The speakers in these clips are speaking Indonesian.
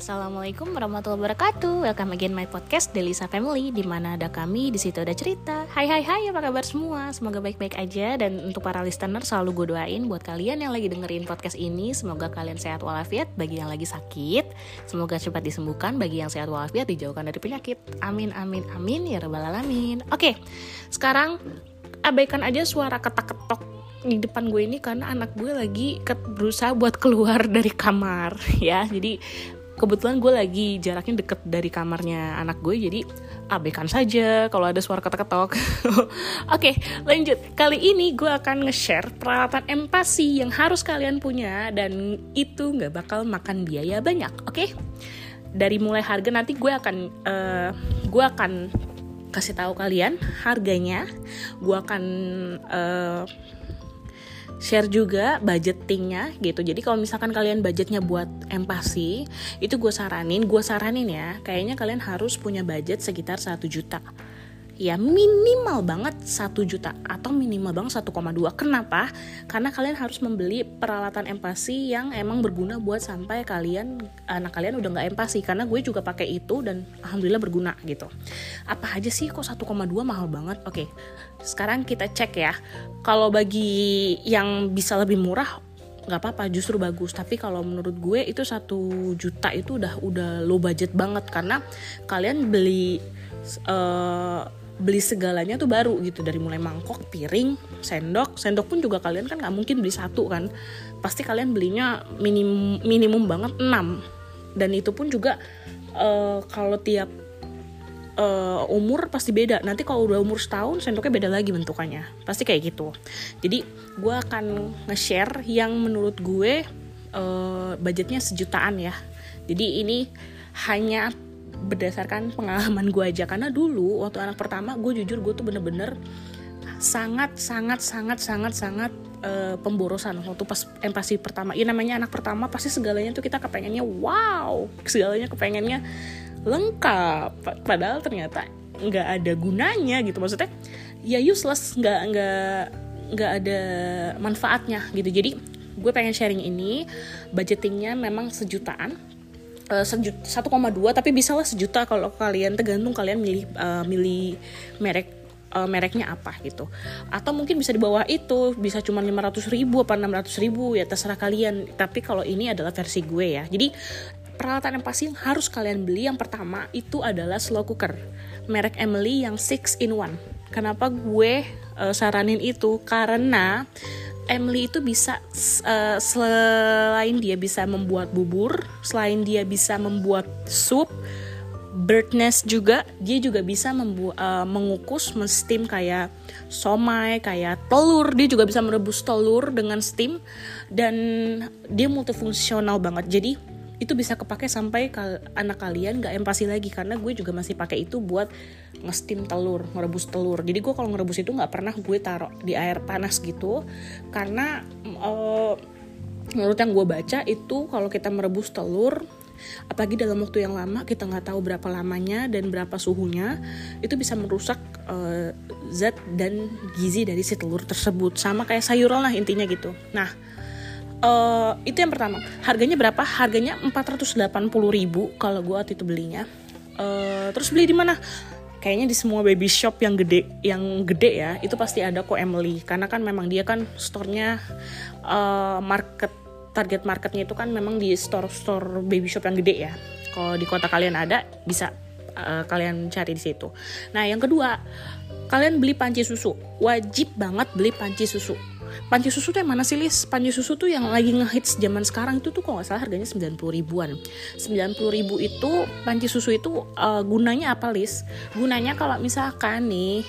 Assalamualaikum warahmatullahi wabarakatuh. Welcome again my podcast Delisa Family di mana ada kami, di situ ada cerita. Hai hai hai, apa kabar semua? Semoga baik-baik aja dan untuk para listener selalu gue doain buat kalian yang lagi dengerin podcast ini, semoga kalian sehat walafiat bagi yang lagi sakit. Semoga cepat disembuhkan bagi yang sehat walafiat dijauhkan dari penyakit. Amin amin amin ya rabbal alamin. Oke. Sekarang abaikan aja suara ketak-ketok di depan gue ini karena anak gue lagi berusaha buat keluar dari kamar ya jadi kebetulan gue lagi jaraknya deket dari kamarnya anak gue jadi abaikan saja kalau ada suara ketok-ketok. Oke lanjut. Kali ini gue akan nge-share peralatan empati yang harus kalian punya dan itu nggak bakal makan biaya banyak oke? Dari mulai harga nanti gue akan uh, gue akan kasih tahu kalian harganya. Gue akan uh, share juga budgetingnya gitu. Jadi kalau misalkan kalian budgetnya buat empati itu gue saranin gue saranin ya kayaknya kalian harus punya budget sekitar satu juta ya minimal banget 1 juta atau minimal banget 1,2 kenapa? Karena kalian harus membeli peralatan empati yang emang berguna buat sampai kalian anak kalian udah nggak empati karena gue juga pakai itu dan alhamdulillah berguna gitu. Apa aja sih kok 1,2 mahal banget? Oke sekarang kita cek ya. Kalau bagi yang bisa lebih murah nggak apa-apa justru bagus. Tapi kalau menurut gue itu satu juta itu udah udah low budget banget. Karena kalian beli uh, beli segalanya tuh baru gitu dari mulai mangkok, piring, sendok, sendok pun juga kalian kan nggak mungkin beli satu kan, pasti kalian belinya minim minimum banget 6 dan itu pun juga uh, kalau tiap uh, umur pasti beda. Nanti kalau udah umur setahun sendoknya beda lagi bentukannya, pasti kayak gitu. Jadi gue akan nge-share yang menurut gue uh, budgetnya sejutaan ya. Jadi ini hanya berdasarkan pengalaman gue aja. Karena dulu waktu anak pertama gue jujur gue tuh bener-bener sangat sangat sangat sangat sangat uh, pemborosan. Waktu pas empati pertama. Ya namanya anak pertama pasti segalanya tuh kita kepengennya wow. Segalanya kepengennya lengkap. Padahal ternyata nggak ada gunanya gitu. Maksudnya ya useless. Nggak nggak nggak ada manfaatnya gitu. Jadi gue pengen sharing ini. Budgetingnya memang sejutaan uh, eh, 1,2 tapi bisa lah sejuta kalau kalian tergantung kalian milih uh, milih merek uh, mereknya apa gitu. Atau mungkin bisa di bawah itu bisa cuma 500 ribu apa 600 ribu ya terserah kalian. Tapi kalau ini adalah versi gue ya. Jadi peralatan yang pasti yang harus kalian beli yang pertama itu adalah slow cooker merek Emily yang 6 in 1 kenapa gue uh, saranin itu? Karena Emily itu bisa uh, selain dia bisa membuat bubur, selain dia bisa membuat sup, bird nest juga dia juga bisa membu uh, mengukus, steam kayak somai, kayak telur. Dia juga bisa merebus telur dengan steam dan dia multifungsional banget. Jadi itu bisa kepake sampai kal anak kalian nggak empati lagi karena gue juga masih pakai itu buat ngestim telur merebus telur. Jadi gue kalau ngerebus itu nggak pernah gue taruh di air panas gitu karena uh, menurut yang gue baca itu kalau kita merebus telur apalagi dalam waktu yang lama kita nggak tahu berapa lamanya dan berapa suhunya itu bisa merusak uh, zat dan gizi dari si telur tersebut. Sama kayak sayuran lah intinya gitu. Nah uh, itu yang pertama. Harganya berapa? Harganya 480 ribu kalau gue waktu itu belinya. Uh, terus beli di mana? Kayaknya di semua baby shop yang gede yang gede ya itu pasti ada kok Emily. Karena kan memang dia kan store-nya uh, market target marketnya itu kan memang di store-store baby shop yang gede ya. Kalau di kota kalian ada bisa uh, kalian cari di situ. Nah yang kedua kalian beli panci susu. Wajib banget beli panci susu panci susu tuh yang mana sih Lis? Panci susu tuh yang lagi ngehits zaman sekarang itu tuh kok nggak salah harganya 90 ribuan 90 ribu itu panci susu itu uh, gunanya apa Lis? Gunanya kalau misalkan nih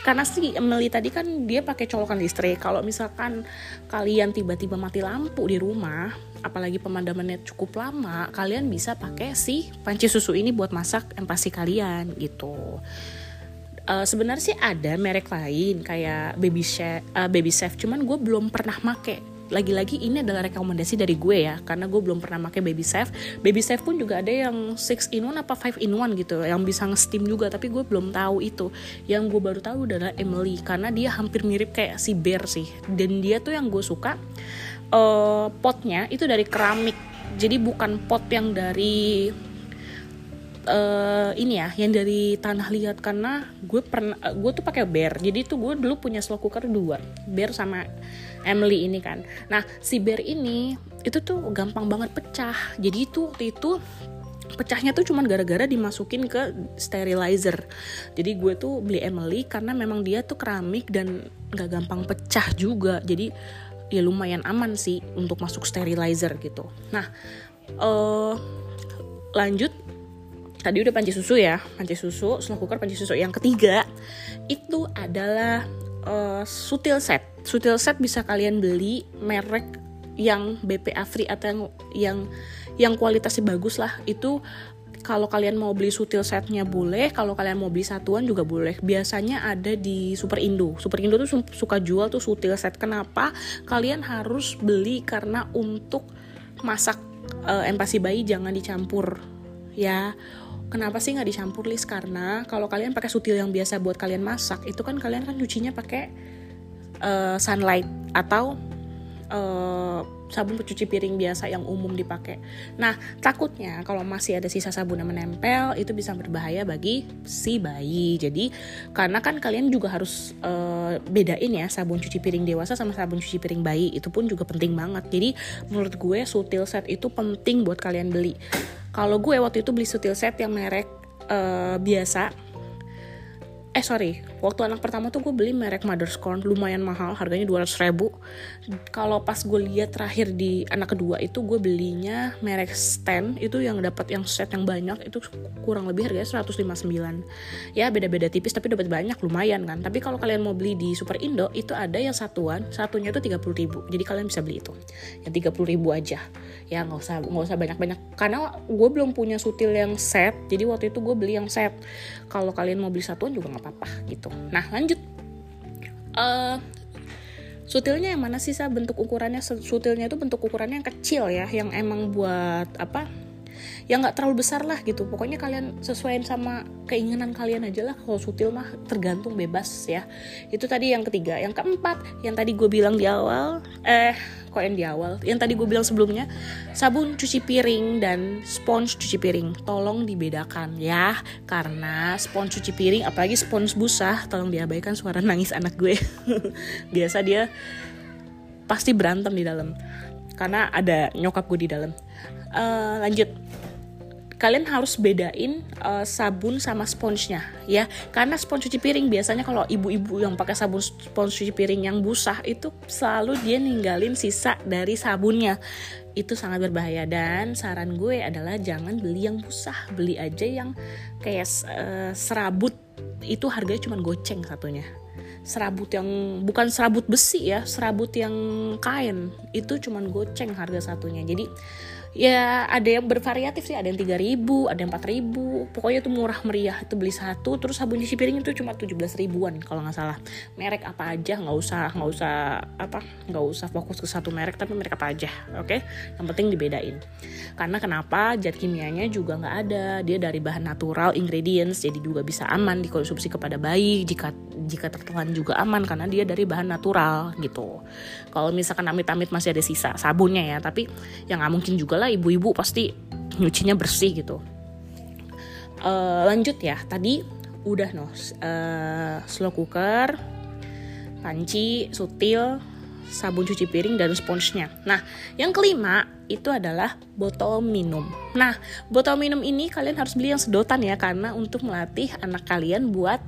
karena sih Emily tadi kan dia pakai colokan listrik kalau misalkan kalian tiba-tiba mati lampu di rumah apalagi pemadamannya cukup lama kalian bisa pakai si panci susu ini buat masak empasi kalian gitu uh, sebenarnya sih ada merek lain kayak baby chef uh, baby chef. Cuman gue belum pernah make. Lagi-lagi ini adalah rekomendasi dari gue ya karena gue belum pernah make baby chef. Baby chef pun juga ada yang 6 in 1 apa 5 in 1 gitu yang bisa nge-steam juga tapi gue belum tahu itu. Yang gue baru tahu adalah Emily karena dia hampir mirip kayak si bear sih. Dan dia tuh yang gue suka uh, potnya itu dari keramik. Jadi bukan pot yang dari uh, ini ya yang dari tanah liat karena gue pernah gue tuh pakai bear. Jadi tuh gue dulu punya slow cooker dua bear sama Emily ini kan. Nah si bear ini itu tuh gampang banget pecah. Jadi itu waktu itu pecahnya tuh cuman gara-gara dimasukin ke sterilizer. Jadi gue tuh beli Emily karena memang dia tuh keramik dan gak gampang pecah juga. Jadi ya lumayan aman sih untuk masuk sterilizer gitu. Nah uh, lanjut tadi udah panci susu ya panci susu slow cooker panci susu. Yang ketiga itu adalah uh, sutil set. Sutil set bisa kalian beli merek yang BPA free atau yang yang yang kualitasnya bagus lah. Itu kalau kalian mau beli sutil setnya boleh kalau kalian mau beli satuan juga boleh. Biasanya ada di Super Indo. Super Indo tuh suka jual tuh sutil set. Kenapa? Kalian harus beli karena untuk masak uh, empasi bayi jangan dicampur ya Kenapa sih nggak dicampur list? Karena kalau kalian pakai sutil yang biasa buat kalian masak, itu kan kalian kan nyucinya pakai uh, sunlight atau uh, sabun pencuci piring biasa yang umum dipakai. Nah, takutnya kalau masih ada sisa sabun yang menempel itu bisa berbahaya bagi si bayi. Jadi, karena kan kalian juga harus uh, bedain ya sabun cuci piring dewasa sama sabun cuci piring bayi. Itu pun juga penting banget. Jadi, menurut gue sutil set itu penting buat kalian beli kalau gue waktu itu beli sutil set yang merek uh, biasa eh sorry. Waktu anak pertama tuh gue beli merek Mother's Corn lumayan mahal harganya 200 ribu. Kalau pas gue lihat terakhir di anak kedua itu gue belinya merek Stand itu yang dapat yang set yang banyak itu kurang lebih harganya 159 ya beda-beda tipis tapi dapat banyak lumayan kan. Tapi kalau kalian mau beli di Super Indo itu ada yang satuan satunya itu 30 ribu. Jadi kalian bisa beli itu. Yang 30 ribu aja. Ya nggak usah nggak usah banyak-banyak. Karena gue belum punya sutil yang set jadi waktu itu gue beli yang set. Kalau kalian mau beli satuan juga nggak apa-apa gitu. Nah lanjut. Uh, sutilnya yang mana sih sa? Bentuk ukurannya sutilnya itu bentuk ukurannya yang kecil ya yang emang buat apa yang nggak terlalu besar lah gitu. Pokoknya kalian sesuaiin sama keinginan kalian aja lah. Kalau sutil mah tergantung bebas ya. Itu tadi yang ketiga. Yang keempat yang tadi gue bilang di awal eh kok yang di awal? Yang tadi gue bilang sebelumnya sabun cuci piring dan spons cuci piring. Tolong dibedakan ya. Karena spons cuci piring apalagi spons busa tolong diabaikan suara nangis anak gue. Biasa dia pasti berantem di dalam. Karena ada nyokap gue di dalam. Uh, lanjut kalian harus bedain uh, sabun sama sponsnya ya. Karena spons cuci piring biasanya kalau ibu-ibu yang pakai sabun spons cuci piring yang busah itu selalu dia ninggalin sisa dari sabunnya. Itu sangat berbahaya. Dan saran gue adalah jangan beli yang busah beli aja yang kayak uh, serabut. Itu harganya cuma goceng satunya. Serabut yang bukan serabut besi ya serabut yang kain. Itu cuma goceng harga satunya. Jadi ya ada yang bervariatif sih ada yang 3000 ada yang 4000 pokoknya itu murah meriah itu beli satu terus sabun cuci piring itu cuma 17 ribuan kalau nggak salah. Merek apa aja nggak usah nggak usah apa nggak usah fokus ke satu merek tapi merek apa aja oke? Okay? yang penting dibedain. Karena kenapa? Zat kimianya juga nggak ada. Dia dari bahan natural ingredients jadi juga bisa aman dikonsumsi kepada bayi jika jika tertelan juga aman karena dia dari bahan natural gitu. Kalau misalkan amit-amit masih ada sisa sabunnya ya tapi yang nggak mungkin juga lah ibu-ibu pasti nyucinya bersih gitu uh, lanjut ya tadi udah no uh, slow cooker panci sutil sabun cuci piring dan sponsnya. Nah, yang kelima itu adalah botol minum. Nah, botol minum ini kalian harus beli yang sedotan ya karena untuk melatih anak kalian buat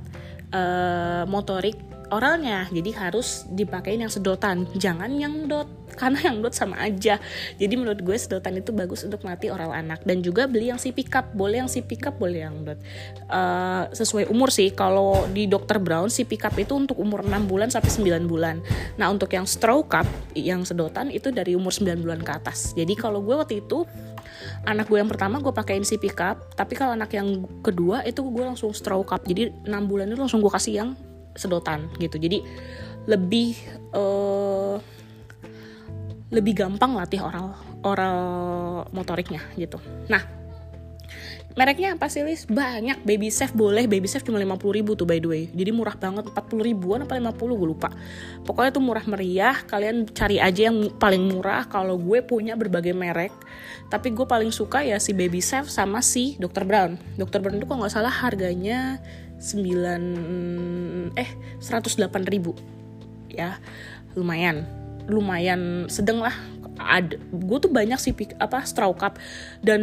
uh, motorik oralnya. Jadi harus dipakein yang sedotan. Jangan yang dot karena yang dot sama aja. Jadi menurut gue sedotan itu bagus untuk melatih oral anak. Dan juga beli yang si pickup. Boleh yang si pickup boleh yang dot. Uh, sesuai umur sih. Kalau di dokter Brown si pickup itu untuk umur 6 bulan sampai 9 bulan. Nah untuk yang stroke cup yang sedotan itu dari umur 9 bulan ke atas. Jadi kalau gue waktu itu anak gue yang pertama gue pakein si pickup. Tapi kalau anak yang kedua itu gue langsung stroke cup. Jadi 6 bulan itu langsung gue kasih yang sedotan gitu. Jadi lebih uh, lebih gampang latih oral oral motoriknya gitu. Nah mereknya apa sih Lis? Banyak, Baby Safe boleh, Baby Safe cuma 50 ribu tuh by the way. Jadi murah banget, 40 ribuan apa 50 gue lupa. Pokoknya tuh murah meriah, kalian cari aja yang paling murah. Kalau gue punya berbagai merek. Tapi gue paling suka ya si Baby Safe sama si Dr. Brown. Dr. Brown itu kalau nggak salah harganya 9 eh 108 ribu. Ya lumayan. Lumayan sedang lah. Ada gue tuh banyak sih apa straw cup. Dan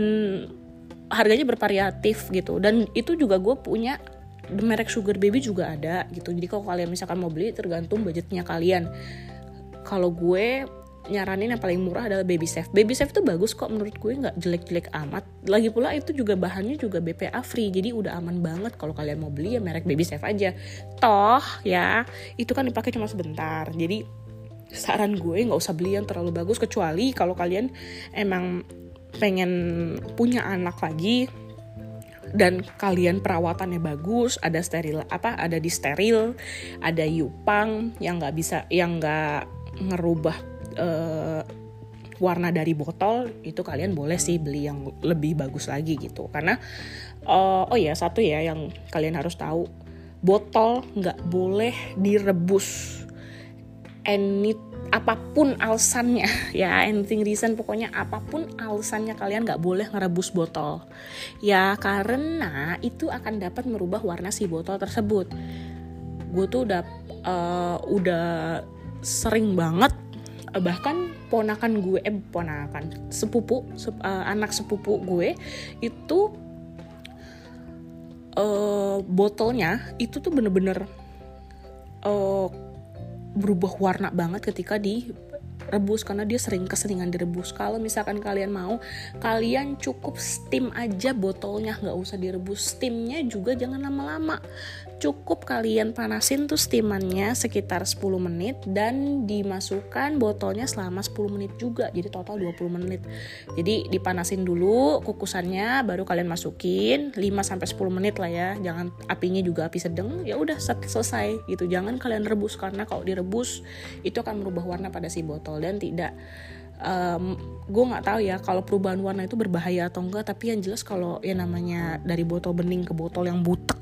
harganya bervariatif gitu. Dan itu juga gue punya merek sugar baby juga ada gitu. Jadi kalau kalian misalkan mau beli tergantung budgetnya kalian. Kalau gue nyaranin yang paling murah adalah baby safe. Baby safe itu bagus kok menurut gue nggak jelek-jelek amat. Lagi pula itu juga bahannya juga BPA free jadi udah aman banget kalau kalian mau beli ya merek baby safe aja. Toh ya itu kan dipakai cuma sebentar. Jadi saran gue nggak usah beli yang terlalu bagus kecuali kalau kalian emang pengen punya anak lagi dan kalian perawatannya bagus ada steril apa ada di steril ada yupang yang nggak bisa yang nggak ngerubah uh, warna dari botol itu kalian boleh sih beli yang lebih bagus lagi gitu. Karena uh, oh ya satu ya yang kalian harus tahu botol nggak boleh direbus. Any apa pun alasannya ya anything reason pokoknya apa pun alasannya kalian nggak boleh ngerebus botol. Ya karena itu akan dapat merubah warna si botol tersebut. Gue tuh udah uh, udah sering banget bahkan ponakan gue eh ponakan sepupu sep, uh, anak sepupu gue itu uh, botolnya itu tuh bener-bener uh, berubah warna banget ketika direbus karena dia sering keseringan direbus. Kalau misalkan kalian mau, kalian cukup steam aja botolnya, nggak usah direbus. Steamnya juga jangan lama-lama cukup kalian panasin tuh steamannya sekitar 10 menit dan dimasukkan botolnya selama 10 menit juga. Jadi total 20 menit. Jadi dipanasin dulu kukusannya baru kalian masukin 5 sampai 10 menit lah ya. Jangan apinya juga api sedang. Ya udah selesai gitu. Jangan kalian rebus karena kalau direbus itu akan merubah warna pada si botol. Dan tidak um, gue nggak tahu ya kalau perubahan warna itu berbahaya atau enggak tapi yang jelas kalau ya namanya dari botol bening ke botol yang butek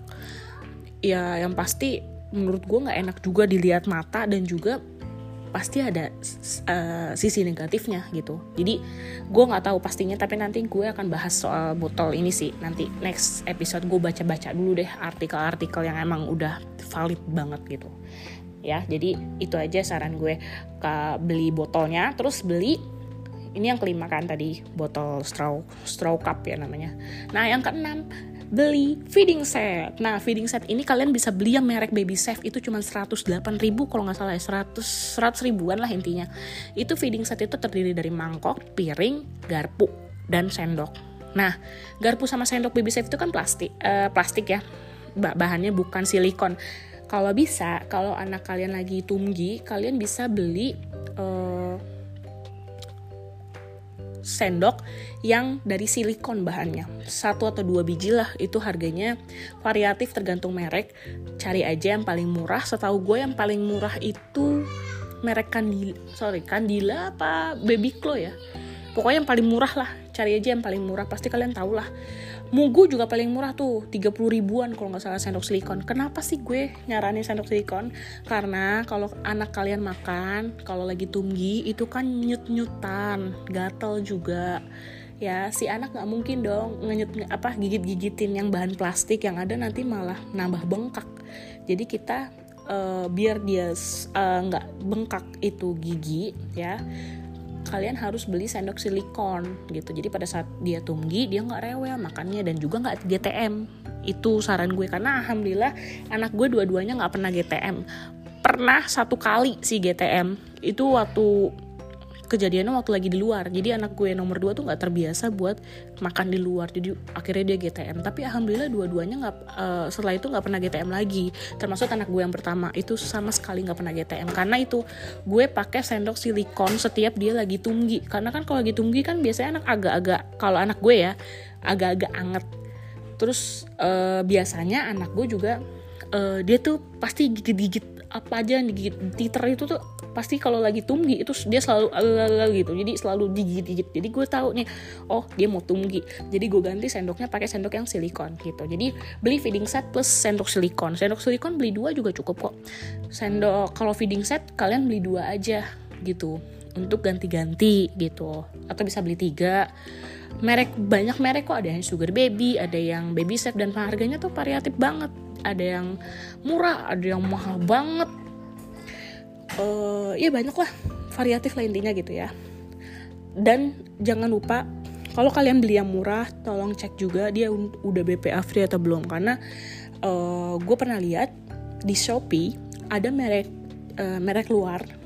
ya yang pasti menurut gue nggak enak juga dilihat mata dan juga pasti ada uh, sisi negatifnya gitu. Jadi gue nggak tahu pastinya tapi nanti gue akan bahas soal botol ini sih. Nanti next episode gue baca-baca dulu deh artikel-artikel yang emang udah valid banget gitu. Ya jadi itu aja saran gue. Ke beli botolnya terus beli ini yang kelima kan tadi botol straw straw cup ya namanya. Nah yang keenam beli feeding set. Nah, feeding set ini kalian bisa beli yang merek Baby Safe itu cuma 108 ribu kalau nggak salah ya 100 100 ribuan lah intinya. Itu feeding set itu terdiri dari mangkok, piring, garpu dan sendok. Nah, garpu sama sendok Baby Safe itu kan plastik, uh, plastik ya. Bahannya bukan silikon. Kalau bisa, kalau anak kalian lagi tumgi, kalian bisa beli uh, sendok yang dari silikon bahannya. Satu atau dua biji lah itu harganya. Variatif tergantung merek. Cari aja yang paling murah. Setahu gue yang paling murah itu merek Kandila sorry Kandila apa Baby Claw ya? Pokoknya yang paling murah lah cari aja yang paling murah pasti kalian tahu lah. Mugu juga paling murah tuh 30 ribuan kalau nggak salah sendok silikon. Kenapa sih gue nyaranin sendok silikon? Karena kalau anak kalian makan kalau lagi tumgi itu kan nyut-nyutan gatel juga. Ya si anak nggak mungkin dong ngenyut apa gigit gigitin yang bahan plastik yang ada nanti malah nambah bengkak. Jadi kita uh, biar dia eh, nggak uh, bengkak itu gigi ya kalian harus beli sendok silikon gitu. Jadi pada saat dia tumgi dia nggak rewel makannya dan juga nggak GTM itu saran gue karena alhamdulillah anak gue dua-duanya nggak pernah GTM pernah satu kali si GTM itu waktu kejadiannya waktu lagi di luar. Jadi anak gue nomor dua tuh nggak terbiasa buat makan di luar. Jadi akhirnya dia GTM tapi alhamdulillah dua-duanya nggak uh, setelah itu nggak pernah GTM lagi. Termasuk anak gue yang pertama itu sama sekali nggak pernah GTM karena itu gue pakai sendok silikon setiap dia lagi tumgi karena kan kalau lagi tumgi kan biasanya anak agak-agak kalau anak gue ya agak-agak anget. Terus uh, biasanya anak gue juga uh, dia tuh pasti gigit-gigit apa aja yang digigit titer itu tuh pasti kalau lagi tumgi itu dia selalu alal gitu. Jadi selalu digigit-gigit. Jadi gue tahu nih oh dia mau tumgi. Jadi gue ganti sendoknya pakai sendok yang silikon gitu. Jadi beli feeding set plus sendok silikon. Sendok silikon beli dua juga cukup kok. Sendok kalau feeding set kalian beli dua aja gitu. Untuk ganti-ganti gitu. Atau bisa beli tiga. Merek banyak merek kok. Ada yang sugar baby ada yang baby set dan harganya tuh variatif banget ada yang murah ada yang mahal banget. Uh, ya banyak lah. Variatif lah intinya gitu ya. Dan jangan lupa kalau kalian beli yang murah tolong cek juga dia udah BPA free atau belum. Karena uh, gue pernah lihat di Shopee ada merek uh, merek luar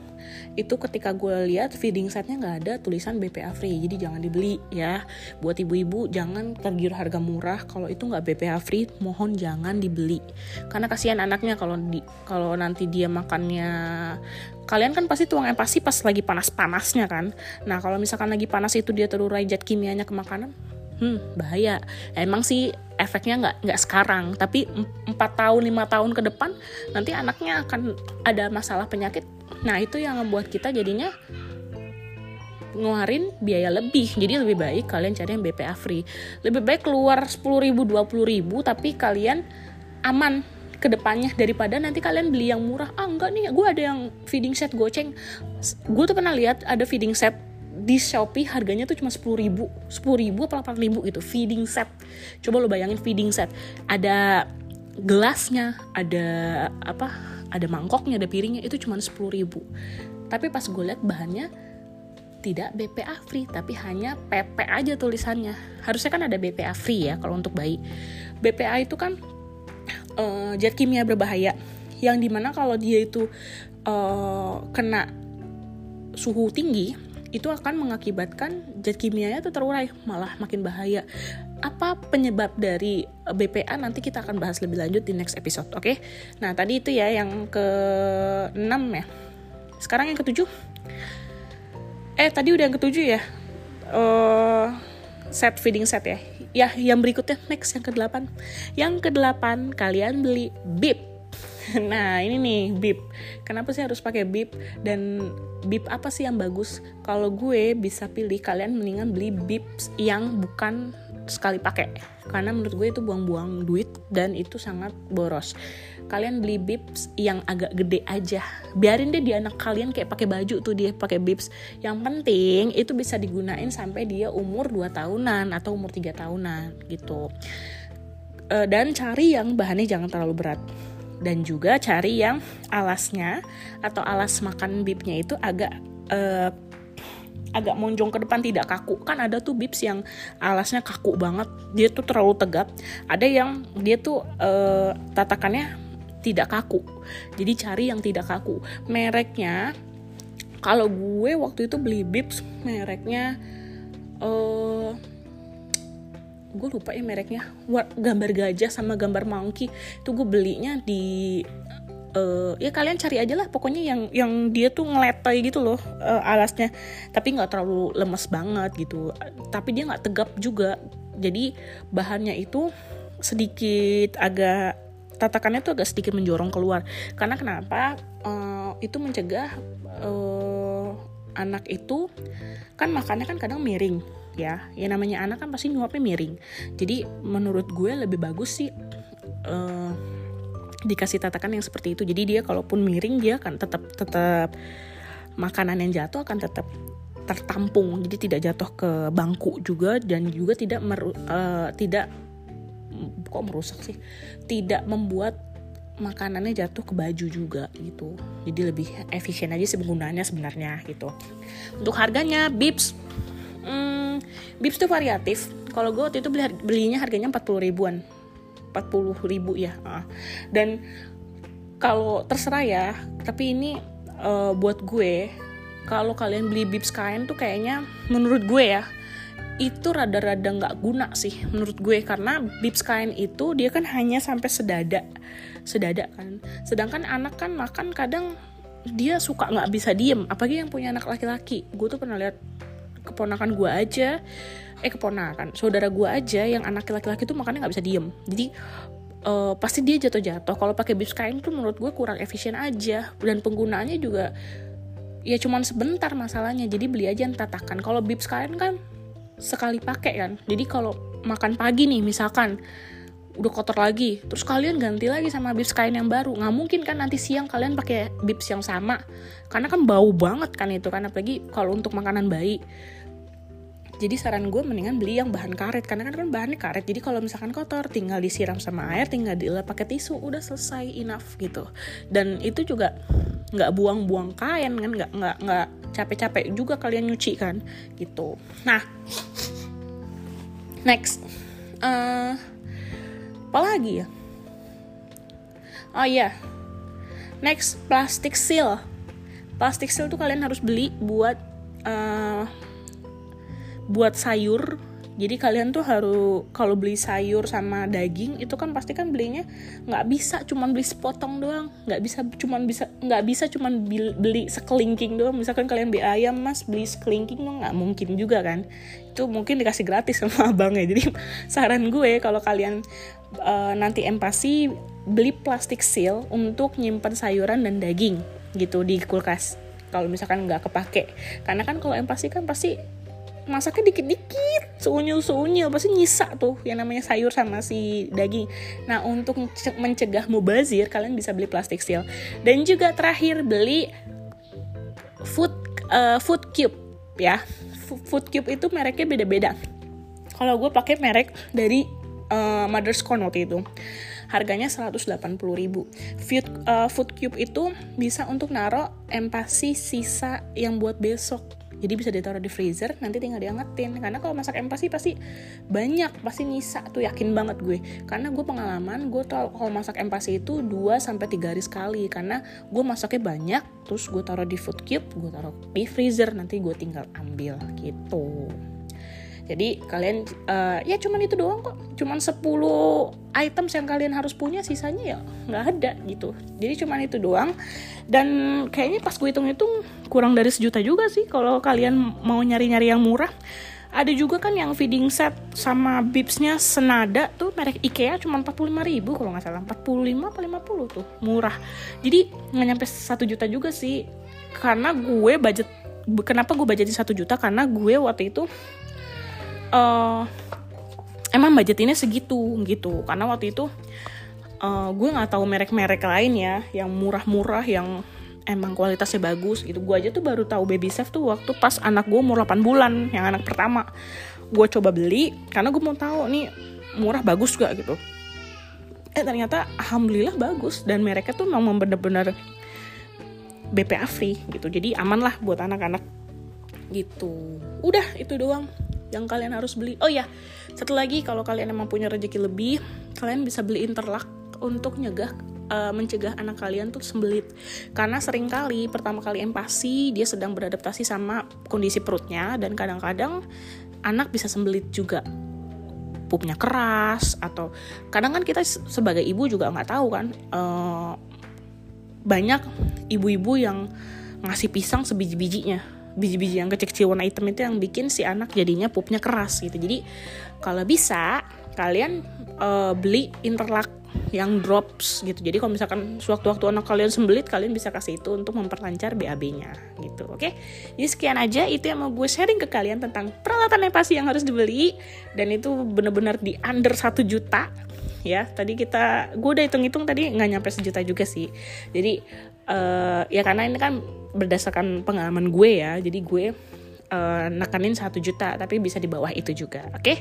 itu ketika gue lihat feeding setnya nggak ada tulisan BPA free jadi jangan dibeli ya. Buat ibu-ibu jangan tergiur harga murah. Kalau itu nggak BPA free mohon jangan dibeli. Karena kasihan anaknya kalau di kalau nanti dia makannya kalian kan pasti tuang empasi pas lagi panas-panasnya kan. Nah kalau misalkan lagi panas itu dia terurai zat kimianya ke makanan hmm bahaya. Emang sih efeknya nggak nggak sekarang. Tapi empat tahun lima tahun ke depan nanti anaknya akan ada masalah penyakit. Nah itu yang membuat kita jadinya ngeluarin biaya lebih. Jadi lebih baik kalian cari yang BPA free. Lebih baik keluar 10 ribu 20 ribu tapi kalian aman ke depannya daripada nanti kalian beli yang murah. Ah enggak nih gue ada yang feeding set goceng. Gue tuh pernah lihat ada feeding set di Shopee harganya tuh cuma 10 ribu 10 ribu apa 8 ribu itu feeding set. Coba lo bayangin feeding set. Ada gelasnya ada apa ada mangkoknya ada piringnya itu cuma 10 ribu. Tapi pas gue liat bahannya tidak BPA free tapi hanya PP aja tulisannya. Harusnya kan ada BPA free ya kalau untuk bayi. BPA itu kan uh, zat kimia berbahaya yang di mana kalau dia itu uh, kena suhu tinggi itu akan mengakibatkan zat kimianya itu terurai malah makin bahaya. Apa penyebab dari eh, BPA nanti kita akan bahas lebih lanjut di next episode oke? Okay? nah tadi itu ya yang ke 6 ya. Sekarang yang ketujuh? Eh tadi udah yang ketujuh ya? Uh, set feeding set ya? Ya yang berikutnya next yang ke delapan yang ke delapan kalian beli bib Nah ini nih bib. Kenapa sih harus pakai bib dan bib apa sih yang bagus? Kalau gue bisa pilih kalian mendingan beli bib yang bukan sekali pakai karena menurut gue itu buang-buang duit dan itu sangat boros. Kalian beli bibs yang agak gede aja. Biarin deh di anak kalian kayak pakai baju tuh dia pakai bibs. Yang penting itu bisa digunain sampai dia umur 2 tahunan atau umur 3 tahunan gitu. Eh, dan cari yang bahannya jangan terlalu berat dan juga cari yang alasnya atau alas makan bibnya itu agak uh, agak monjong ke depan tidak kaku. Kan ada tuh bibs yang alasnya kaku banget dia tuh terlalu tegap. Ada yang dia tuh uh, tatakannya tidak kaku. Jadi cari yang tidak kaku. Mereknya kalau gue waktu itu beli bibs mereknya uh, gue lupa ya mereknya. Gambar gajah sama gambar monkey. Itu gue belinya di uh, ya kalian cari aja lah. Pokoknya yang yang dia tuh ngeletai gitu loh uh, alasnya. Tapi nggak terlalu lemes banget gitu. Tapi dia nggak tegap juga. Jadi bahannya itu sedikit agak tatakannya tuh agak sedikit menjorong keluar. Karena kenapa? Uh, itu mencegah uh, anak itu kan makannya kan kadang miring ya. Ya namanya anak kan pasti nyuapnya miring. Jadi menurut gue lebih bagus sih uh, dikasih tatakan yang seperti itu. Jadi dia kalaupun miring dia akan tetap tetap makanan yang jatuh akan tetap tertampung. Jadi tidak jatuh ke bangku juga dan juga tidak meru, uh, tidak kok merusak sih? Tidak membuat makanannya jatuh ke baju juga gitu. Jadi lebih efisien aja sih penggunaannya sebenarnya gitu. Untuk harganya bips Bips tuh variatif. Kalau gue waktu itu beli belinya harganya 40 ribuan. 40 ribu ya. Dan kalau terserah ya tapi ini uh, buat gue kalau kalian beli Bips kain tuh kayaknya menurut gue ya itu rada-rada nggak guna sih menurut gue. Karena Bips kain itu dia kan hanya sampai sedada sedada kan. Sedangkan anak kan makan kadang dia suka nggak bisa diem apalagi yang punya anak laki-laki. Gue tuh pernah lihat keponakan gue aja. Eh keponakan saudara gue aja yang anak laki-laki tuh makannya nggak bisa diem. Jadi uh, pasti dia jatuh-jatuh. Kalau pakai bibs kain tuh menurut gue kurang efisien aja. Dan penggunaannya juga ya cuman sebentar masalahnya. Jadi beli aja yang tatakan. Kalau bibs kain kan sekali pakai kan. Jadi kalau makan pagi nih misalkan udah kotor lagi. Terus kalian ganti lagi sama bibs kain yang baru. Nggak mungkin kan nanti siang kalian pakai bibs yang sama. Karena kan bau banget kan itu kan apalagi kalau untuk makanan bayi. Jadi saran gue mendingan beli yang bahan karet karena kan, kan bahannya karet. Jadi kalau misalkan kotor tinggal disiram sama air tinggal dilap pakai tisu udah selesai enough gitu. Dan itu juga nggak buang-buang kain kan nggak nggak nggak capek-capek juga kalian nyuci kan gitu. Nah next uh, apa lagi ya? Oh iya. Yeah. next plastic seal. Plastic seal tuh kalian harus beli buat uh, buat sayur jadi kalian tuh harus kalau beli sayur sama daging itu kan pasti kan belinya nggak bisa cuman beli sepotong doang. Nggak bisa cuman bisa nggak bisa cuman beli sekelingking doang. Misalkan kalian beli ayam mas beli sekelingking dong nggak mungkin juga kan. Itu mungkin dikasih gratis sama abangnya. Jadi saran gue kalau kalian uh, nanti empasi beli plastik seal untuk nyimpan sayuran dan daging gitu di kulkas. Kalau misalkan nggak kepake. Karena kan kalau empasi kan pasti masaknya dikit-dikit seunyil-seunyil pasti nyisa tuh yang namanya sayur sama si daging. Nah untuk mencegah mubazir kalian bisa beli plastik seal. Dan juga terakhir beli food uh, food cube ya. Food cube itu mereknya beda-beda. Kalau gue pakai merek dari uh, Mother's Corn waktu itu. Harganya 180 ribu. Food, uh, food cube itu bisa untuk naro empasi sisa yang buat besok jadi bisa ditaruh di freezer nanti tinggal diangetin. Karena kalau masak empasi pasti banyak pasti nyisa tuh yakin banget gue. Karena gue pengalaman gue tau kalau masak empasi itu 2 sampai tiga hari sekali. Karena gue masaknya banyak terus gue taruh di food cube gue taruh di freezer nanti gue tinggal ambil gitu jadi kalian uh, ya cuman itu doang kok. Cuman 10 items yang kalian harus punya sisanya ya nggak ada gitu. Jadi cuman itu doang. Dan kayaknya pas gue hitung-hitung kurang dari sejuta juga sih kalau kalian mau nyari-nyari yang murah. Ada juga kan yang feeding set sama bibsnya senada tuh merek IKEA cuma 45 ribu kalau nggak salah. 45 apa 50 tuh murah. Jadi nggak nyampe satu juta juga sih. Karena gue budget kenapa gue budgetin satu juta? Karena gue waktu itu uh, emang budgetinnya segitu gitu. Karena waktu itu uh, gue nggak tahu merek-merek lain ya yang murah-murah yang emang kualitasnya bagus gitu. Gue aja tuh baru tahu baby safe tuh waktu pas anak gue umur 8 bulan yang anak pertama. Gue coba beli karena gue mau tahu nih murah bagus gak gitu. Eh ternyata alhamdulillah bagus dan mereknya tuh memang bener-bener BPA free gitu. Jadi aman lah buat anak-anak gitu. Udah itu doang yang kalian harus beli. Oh ya satu lagi kalau kalian emang punya rezeki lebih kalian bisa beli interlock untuk nyegah uh, mencegah anak kalian tuh sembelit. Karena sering kali pertama kali empasi dia sedang beradaptasi sama kondisi perutnya dan kadang-kadang anak bisa sembelit juga. Pupnya keras atau kadang kan kita sebagai ibu juga nggak tahu kan uh, banyak ibu-ibu yang ngasih pisang sebiji-bijinya biji-biji yang kecil-kecil warna hitam itu yang bikin si anak jadinya pupnya keras gitu. Jadi kalau bisa kalian uh, beli interlock yang drops gitu. Jadi kalau misalkan sewaktu-waktu anak kalian sembelit kalian bisa kasih itu untuk memperlancar BAB-nya gitu oke? Okay? jadi sekian aja. Itu yang mau gue sharing ke kalian tentang peralatan pasti yang harus dibeli. Dan itu bener-bener di under satu juta ya. Tadi kita gue udah hitung-hitung tadi nggak nyampe sejuta juga sih. Jadi uh, ya karena ini kan berdasarkan pengalaman gue ya. Jadi gue uh, nekanin satu juta tapi bisa di bawah itu juga. Oke? Okay?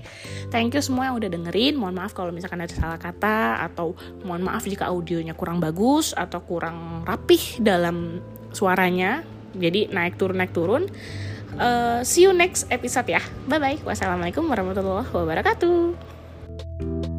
thank you semua yang udah dengerin. Mohon maaf kalau misalkan ada salah kata atau mohon maaf jika audionya kurang bagus atau kurang rapih dalam suaranya. Jadi naik turun naik turun. Uh, see you next episode ya. Bye bye wassalamualaikum warahmatullahi wabarakatuh